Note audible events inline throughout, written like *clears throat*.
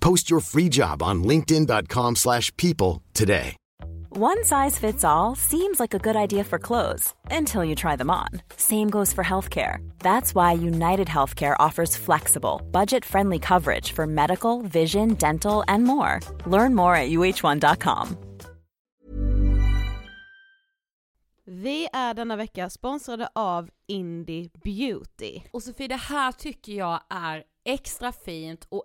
Post your free job on linkedin.com/people slash people today. One size fits all seems like a good idea for clothes until you try them on. Same goes for healthcare. That's why United Healthcare offers flexible, budget-friendly coverage for medical, vision, dental, and more. Learn more at uh1.com. Vi är denna vecka sponsrade av Indie Beauty. Och Sofie, det här tycker jag är extra fint och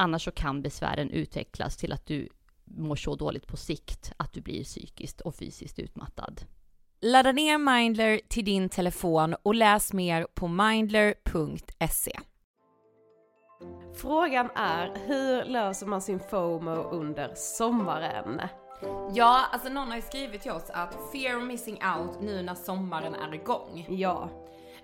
Annars så kan besvären utvecklas till att du mår så dåligt på sikt att du blir psykiskt och fysiskt utmattad. Ladda ner Mindler till din telefon och läs mer på mindler.se. Frågan är, hur löser man sin FOMO under sommaren? Ja, alltså någon har ju skrivit till oss att fear of missing out nu när sommaren är igång. Ja.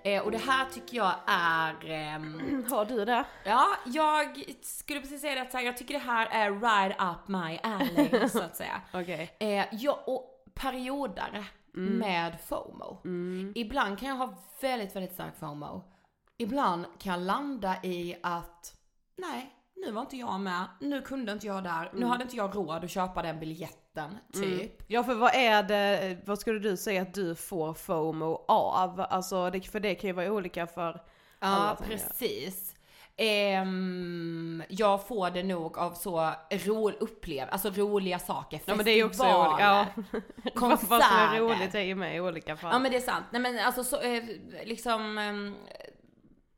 Eh, och det här tycker jag är... ehm, *clears throat* Har du det? ja, jag skulle precis säga det att här, jag tycker det här är right up my alley *laughs* så att säga. Okej. Eh, ja, och perioder med FOMO. Ibland kan jag ha väldigt, väldigt stark FOMO. Ibland kan jag landa i att nej, nu var inte jag med, nu kunde inte jag där, nu hade inte jag råd att köpa den biljetten, typ. Ja för vad är det, vad skulle du säga att du får FOMO av? Alltså det, för det kan ju vara olika för alla. Ja, precis. Ehm, jag får det nog av så ro, upplev, alltså roliga saker, Ja men det är också olika. Ja. *laughs* Vad som är konserter. roligt är ju med i olika fall. Ja men det är sant. Nej men alltså så, eh, liksom ehm,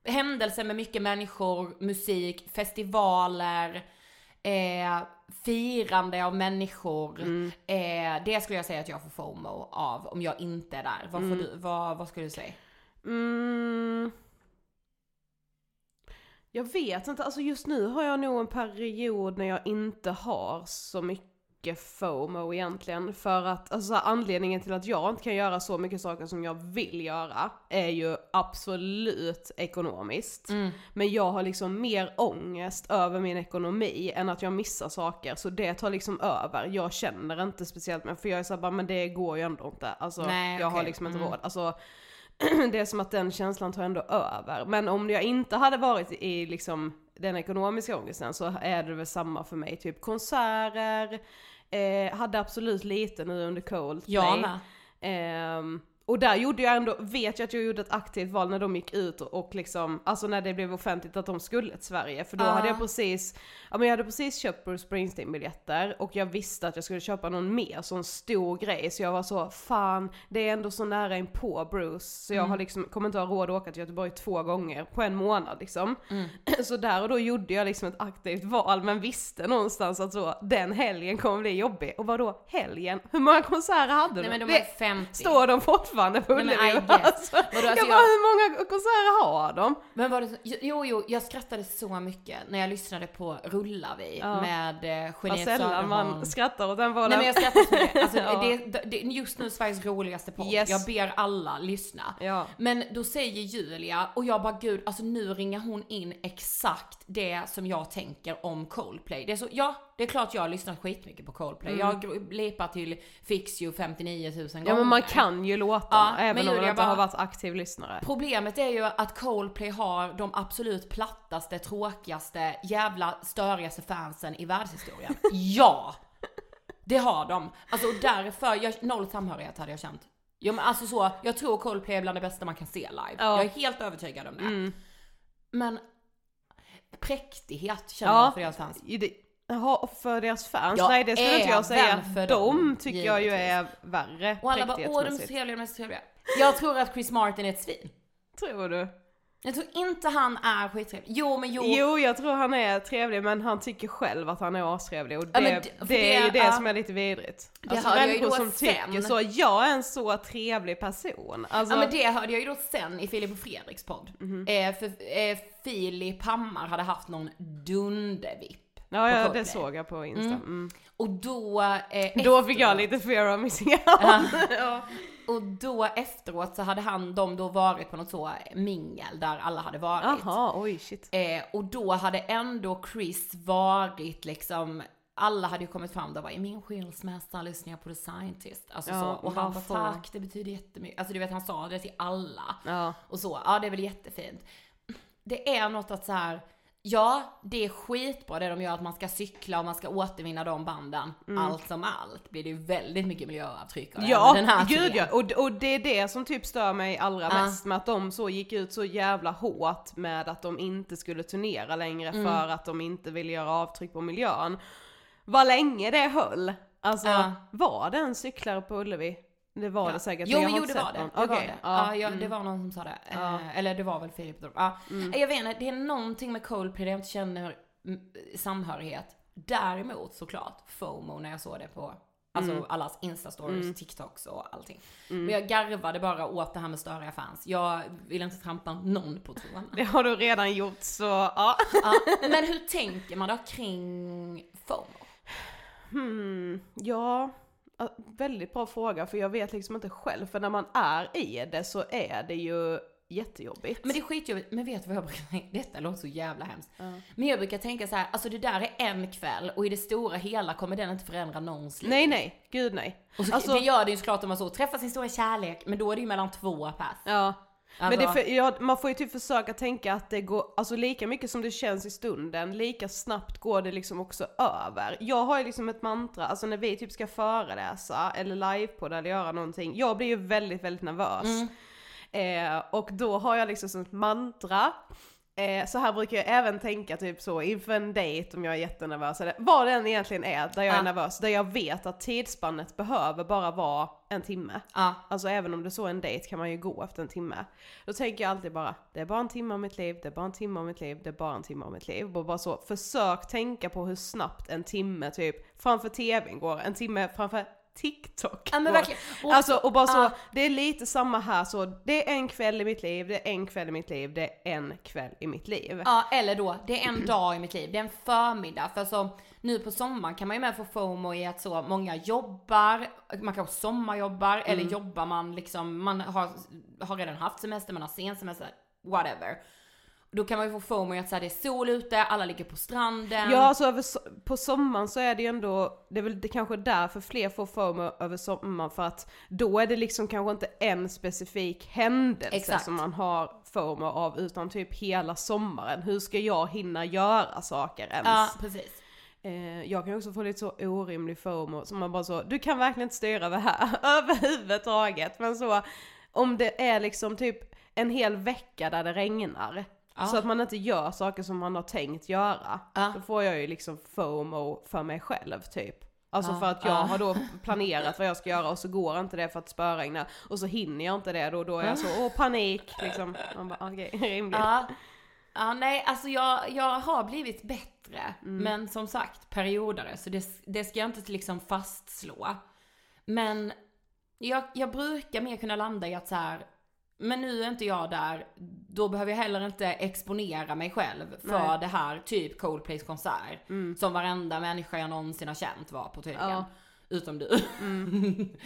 händelser med mycket människor, musik, festivaler, eh, firande av människor. Mm. Eh, det skulle jag säga att jag får FOMO av om jag inte är där. Vad, får du, vad, vad skulle du säga? Mm. Jag vet inte, alltså just nu har jag nog en period när jag inte har så mycket FOMO egentligen. För att alltså, anledningen till att jag inte kan göra så mycket saker som jag vill göra är ju absolut ekonomiskt. Men jag har liksom mer ångest över min ekonomi än att jag missar saker. Så det tar liksom över. Jag känner inte speciellt men för jag är såhär bara, men det går ju ändå inte. Alltså Nej, jag har liksom inte Mm. råd. Alltså *clears throat* det är som att den känslan tar ändå över. Men om jag inte hade varit i liksom den ekonomiska ångesten så är det väl samma för mig. Typ konserter, eh, hade absolut lite nu under Coldplay. Jag med. Ehm, och där gjorde jag ändå, vet jag att jag gjorde ett aktivt val när de gick ut och, och liksom, alltså när det blev offentligt att de skulle till Sverige. För då Ja. hade jag precis, ja men jag hade precis köpt Bruce Springsteen biljetter och jag visste att jag skulle köpa någon mer sån stor grej. Så jag var så, fan det är ändå så nära in på Bruce. Så jag har liksom, kommer inte ha råd att åka till Göteborg två gånger på en månad liksom. *clears throat* Så där och då gjorde jag liksom ett aktivt val men visste någonstans att så, den helgen kommer bli jobbig. Och vad då helgen? Hur många konserter hade Nej du? men de är 50. Står de fortfarande på men I Ullevi? Alltså, Vadå, alltså jag jag- bara, hur många konserter har de? Men var det så, jo, jo, jag skrattade så mycket när jag lyssnade på Rulla vi Ja. med eh, Vad sällan man skrattar åt den bollen. Nej men jag skrattar så mycket. *laughs* Alltså, Ja. det, det, just nu Sveriges roligaste podd. Yes. Jag ber alla lyssna. Ja. Men då säger Julia, och jag bara gud, alltså nu ringer hon in exakt det som jag tänker om Coldplay. Det är så, ja, det är klart jag har lyssnat skitmycket på Coldplay. Jag har till Fix You 59 000 gånger. Mm. Ja men man kan ju låta Ja, men även om man inte bara- har varit aktiv lyssnare. Problemet är ju att Coldplay har de absolut plattaste, tråkigaste, jävla störigaste fansen i världshistorien. *laughs* ja! Det har de. Alltså och därför, jag, noll samhörighet hade jag känt. Jo men alltså så, jag tror Coldplay är bland det bästa man kan se live. Ja. Jag är helt övertygad om det. Mm. Men präktighet känner Ja. jag för deras fans. Det- Jaha, för deras fans? Ja, Nej det skulle inte jag säga. för De dem, tycker jag ju givetvis. är värre Och alla bara åh de är så trevliga, de är så trevliga. Jag tror att Chris Martin är ett svin. Tror du? Jag tror inte han är skittrevlig. Jo men jo. Jo, jag tror han är trevlig men han tycker själv att han är astrevlig och det, Ja, det, d- för är ju det- det ja. som är lite vidrigt. Det Alltså hörde jag ju människor då som tycker sen. så, jag är en så trevlig person. Alltså, Ja men det hörde jag ju då sen i Filip och Fredriks podd. Mhm. eh, för eh, Filip Hammar hade haft någon dundervipp. Ja, ja det såg jag på Insta. Mm. Och då... Eh, Då fick jag efteråt- lite fear of missing *laughs* out. ja. Och då efteråt så hade han, de då varit på något så mingel där alla hade varit. Jaha, oj shit. Eh, och då hade ändå Chris varit liksom alla hade ju kommit fram där och bara i min skilsmässa lyssnar jag på The Scientist. Alltså Ja, så. Och han bara tack, det betyder jättemycket. Alltså du vet han sa det till alla. Ja. Och så, ja det är väl jättefint. Det är något att så här. Ja det är skitbra det de gör att man ska cykla och man ska återvinna de banden. Allt som allt blir det ju väldigt mycket miljöavtryck av Ja, den här gud ja. Och, och det är det som typ stör mig allra Ja. mest med att de så gick ut så jävla hårt med att de inte skulle turnera längre Mm. för att de inte ville göra avtryck på miljön. Vad länge det höll. Alltså, Ja. var det en cyklare på Ullevi? Det var det säkert. Jo men jo det var det. det, var Okej, det. ja, Ja, ja, mm. det var någon som sa det. Ja. Mm. Eh, eller det var väl Filip då. Ja. Jag vet inte, det är någonting med Coldplay där jag inte känner mm, samhörighet. Däremot såklart FOMO när jag såg det på Alltså Mm. allas instastories, TikToks och allting. Men jag garvade bara åt det här med störiga fans. Jag vill inte trampa någon på tårna. *laughs* Det har du redan gjort så ja. Ja, men hur tänker man då kring FOMO? Hmm, ja, ja, väldigt bra fråga för jag vet liksom inte själv. För när man är i det så är det ju jättejobbigt. Men det är skitjobbigt, men vet du vad jag brukar tänka? Detta låter så jävla hemskt. Men jag brukar tänka så här, alltså det där är en kväll och i det stora hela kommer den inte förändra någons liv. Nej nej, gud nej. Och så, Alltså- det gör det ju såklart om man så träffar sin stora kärlek, men då är det ju mellan två pass. Ja. Men Alltså- det, för, ja, man får ju typ försöka tänka att det går, alltså lika mycket som det känns i stunden, lika snabbt går det liksom också över. Jag har ju liksom ett mantra, alltså när vi typ ska föreläsa eller livepodda eller göra någonting, jag blir ju väldigt, väldigt nervös. Eh, och då har jag liksom som ett mantra, eh, så här brukar jag även tänka typ så inför en dejt om jag är jättenervös eller vad den egentligen är där jag är Ja. nervös, där jag vet att tidsspannet behöver bara vara en timme. Ja. Alltså även om det så är en dejt kan man ju gå efter en timme. Då tänker jag alltid bara, det är bara en timme av mitt liv, det är bara en timme av mitt liv, det är bara en timme av mitt liv. Och bara så, försök tänka på hur snabbt en timme typ framför tvn går, en timme framför TikTok Ja, men verkligen. Och- alltså och bara så, ja. det är lite samma här så, det är en kväll i mitt liv, det är en kväll i mitt liv, det är en kväll i mitt liv. Ja, eller då, det är en dag i mitt liv, det är en förmiddag. För så nu på sommaren kan man ju med få FOMO i att så många jobbar, man kanske sommarjobbar, eller jobbar man liksom, man har, har redan haft semester, man har sen semester, whatever. Då kan man ju få FOMO i att så här, det är sol ute, alla ligger på stranden. Ja, alltså över, so- på sommaren så är det ju ändå, det är väl det kanske därför fler får FOMO över sommaren för att då är det liksom kanske inte en specifik händelse Exakt. som man har FOMO av utan typ hela sommaren. Hur ska jag hinna göra saker ens? Ja, precis. Eh, jag kan också få lite så orimlig FOMO som man bara så, du kan verkligen inte styra över här *laughs* överhuvudtaget. Men så, om det är liksom typ en hel vecka där det regnar. Ja. Så att man inte gör saker som man har tänkt göra. Ja. Då får jag ju liksom FOMO för mig själv typ. Alltså för att jag Ja. har då *laughs* planerat vad jag ska göra och så går inte det för att spöregna. Och så hinner jag inte det då, då är jag så, åh panik liksom. Man bara okej, *laughs* rimligt. Ja. Ja, nej, alltså jag, jag har blivit bättre. Mm. Men som sagt, periodare. Så det, det ska jag inte liksom fastslå. Men jag, jag brukar mer kunna landa i att så här. Men nu är inte jag där, då behöver jag heller inte exponera mig själv för Nej. det här, typ Coldplays konsert. Som varenda människa jag någonsin har känt var på tydligen. Ja. Utom du.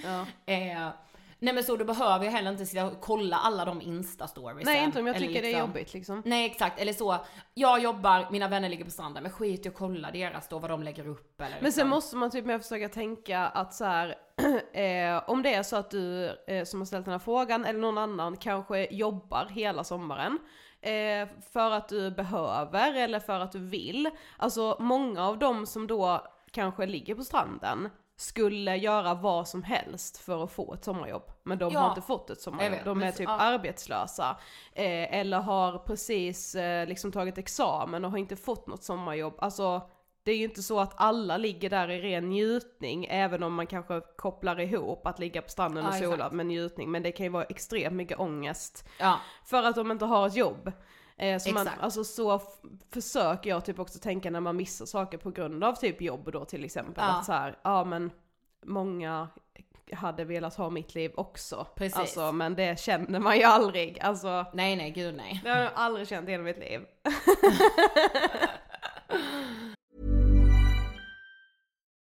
Ja. *laughs* eh, nej men så då behöver jag heller inte sitta och kolla alla de instastories. Nej inte om jag tycker det är jobbigt liksom. Nej exakt, eller så, jag jobbar, mina vänner ligger på stranden, men skit i att kolla deras då, vad de lägger upp eller Men sen liksom. måste man typ mer försöka tänka att så här, *clears throat* eh, om det är så att du eh, som har ställt den här frågan eller någon annan kanske jobbar hela sommaren eh, för att du behöver eller för att du vill. Alltså många av dem som då kanske ligger på stranden skulle göra vad som helst för att få ett sommarjobb. Men de Ja. har inte fått ett sommarjobb. vet, De är typ ja. arbetslösa. Eh, eller har precis eh, liksom tagit examen och har inte fått något sommarjobb. Alltså det är ju inte så att alla ligger där i ren njutning, även om man kanske kopplar ihop att ligga på stranden och Ja, sola exakt. med njutning. Men det kan ju vara extremt mycket ångest Ja, för att de inte har ett jobb. Eh, så man, alltså så försöker jag typ också tänka när man missar saker på grund av typ jobb då till exempel. Ja. Att så här, ja men många hade velat ha mitt liv också. Precis. Alltså, men det känner man ju aldrig. Alltså, nej nej gud nej. det har jag aldrig känt i hela mitt liv. *laughs*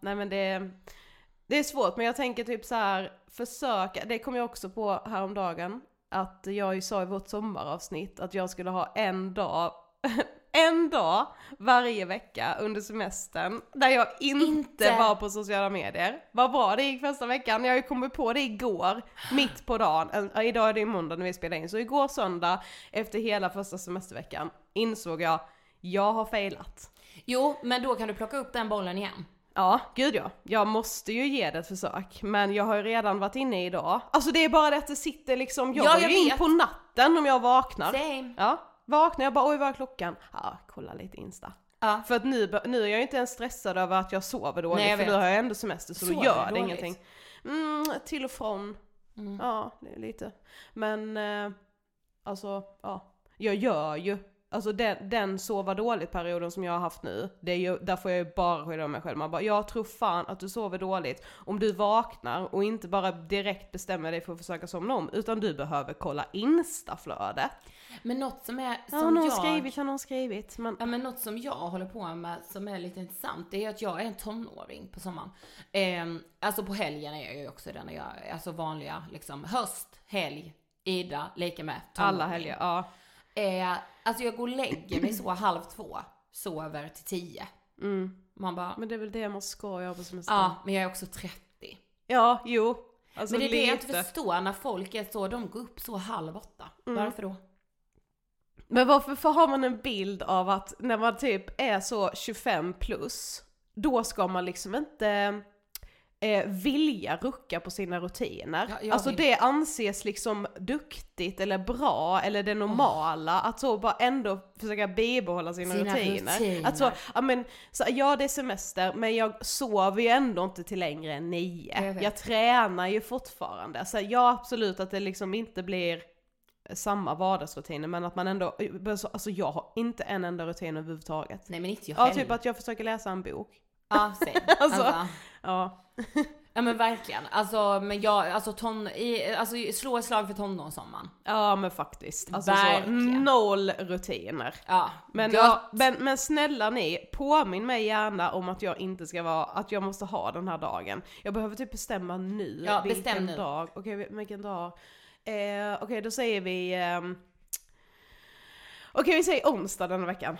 nej men det, det är svårt men jag tänker typ så här försöka, det kom jag också på häromdagen, att jag ju sa i vårt sommaravsnitt att jag skulle ha en dag, *laughs* en dag varje vecka under semestern där jag inte, Inte. var på sociala medier. Vad bra det gick första veckan, jag kommit på det igår, mitt på dagen, Äh, idag är det måndag när vi spelar in, så igår söndag efter hela första semesterveckan insåg jag, jag har failat. Jo, men då kan du plocka upp den bollen igen. Ja, gud ja. Jag måste ju ge det ett försök. Men jag har ju redan varit inne idag. Alltså det är bara det att det sitter liksom, jag Ja, går jag ju in på natten om jag vaknar. Same. Ja, vaknar jag bara oj vad är klockan? Ja, kolla lite Insta. Ja. För att nu, nu är jag ju inte ens stressad över att jag sover dåligt Nej, jag för då har jag ändå semester så då gör det dåligt? ingenting. Mm, till och från. Mm. Ja, lite. Men eh, alltså, ja. Jag gör ju, alltså den, den sova dåligt perioden som jag har haft nu, det är ju, där får jag ju bara skylla mig själv. Man bara, jag tror fan att du sover dåligt om du vaknar och inte bara direkt bestämmer dig för att försöka somna om, utan du behöver kolla instaflödet. Men något som är, Ja, som någon jag... skrivit, har någon skrivit. Men Ja men något som jag håller på med som är lite intressant det är att jag är en tonåring på sommaren. Eh, alltså på helgen är jag ju också den, jag, alltså vanliga liksom höst, helg, Ida, lika med tonåring. alla helger, ja. Eh, alltså jag går och lägger mig så halv två, sover till tio. Mm. Man bara, Men det är väl det man ska göra på semestern. ja men jag är också 30. Ja, jo. Alltså men det är det jag inte lite. förstår när folk är så, de går upp så halv åtta. Mm. Varför då? Men varför för har man en bild av att när man typ är så 25 plus, då ska man liksom inte eh, vilja rucka på sina rutiner. Ja, alltså vill. det anses liksom duktigt eller bra eller det normala att så bara ändå försöka bibehålla sina, Sina rutiner. rutiner. Att så, ja men, så, ja det är semester men jag sover ju ändå inte till längre än nio. Jag. Jag tränar ju fortfarande. Så ja absolut att det liksom inte blir samma vardagsrutiner men att man ändå, alltså jag har inte en enda rutin överhuvudtaget. Nej men inte jag Ja heller. typ att jag försöker läsa en bok. Ja, same. *laughs* Alltså. alltså. Ja. *laughs* Ja men verkligen. Alltså men jag, alltså ton, i, alltså slå ett slag för tonårssommaren. Ja men faktiskt. Alltså så, Verkligen. noll rutiner. Ja, Men, ja, men, men snälla ni, påminn mig gärna om att jag inte ska vara, att jag måste ha den här dagen. Jag behöver typ bestämma nu Ja, vilken bestäm nu. dag. Okej, vil- vilken dag? Eh, Okej, då säger vi... ehm, Okej, vi säger onsdag denna veckan.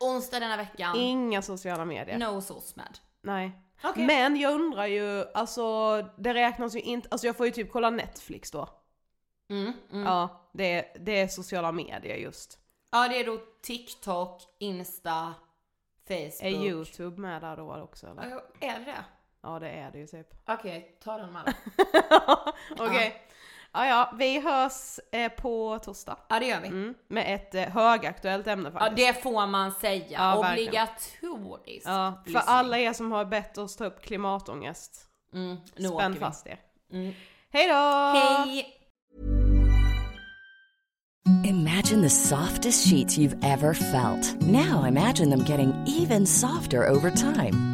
Onsdag denna veckan, Inga sociala medier. no SOSMED. Nej. Okej. Men jag undrar ju, alltså det räknas ju inte, alltså jag får ju typ kolla Netflix då. Mm, mm. Ja, det, det är sociala medier just. Ja det är då TikTok, Insta, Facebook. Är YouTube med där då också eller? Ja, Är det? Ja det är det ju typ. Okej, ta den med *laughs* Okej. Ja ja, vi hörs eh, på torsdag. Ja det gör vi. Mm, med ett eh, högaktuellt ämne Ja faktiskt. det får man säga. Ja, verkligen. Obligatoriskt. Ja, för lyssning. alla er som har bett oss ta upp klimatångest, Mm, nu åker spänn vi. fast er. Mm. Hej då! Hej! Imagine the softest sheets you've ever felt. Now imagine them getting even softer over time.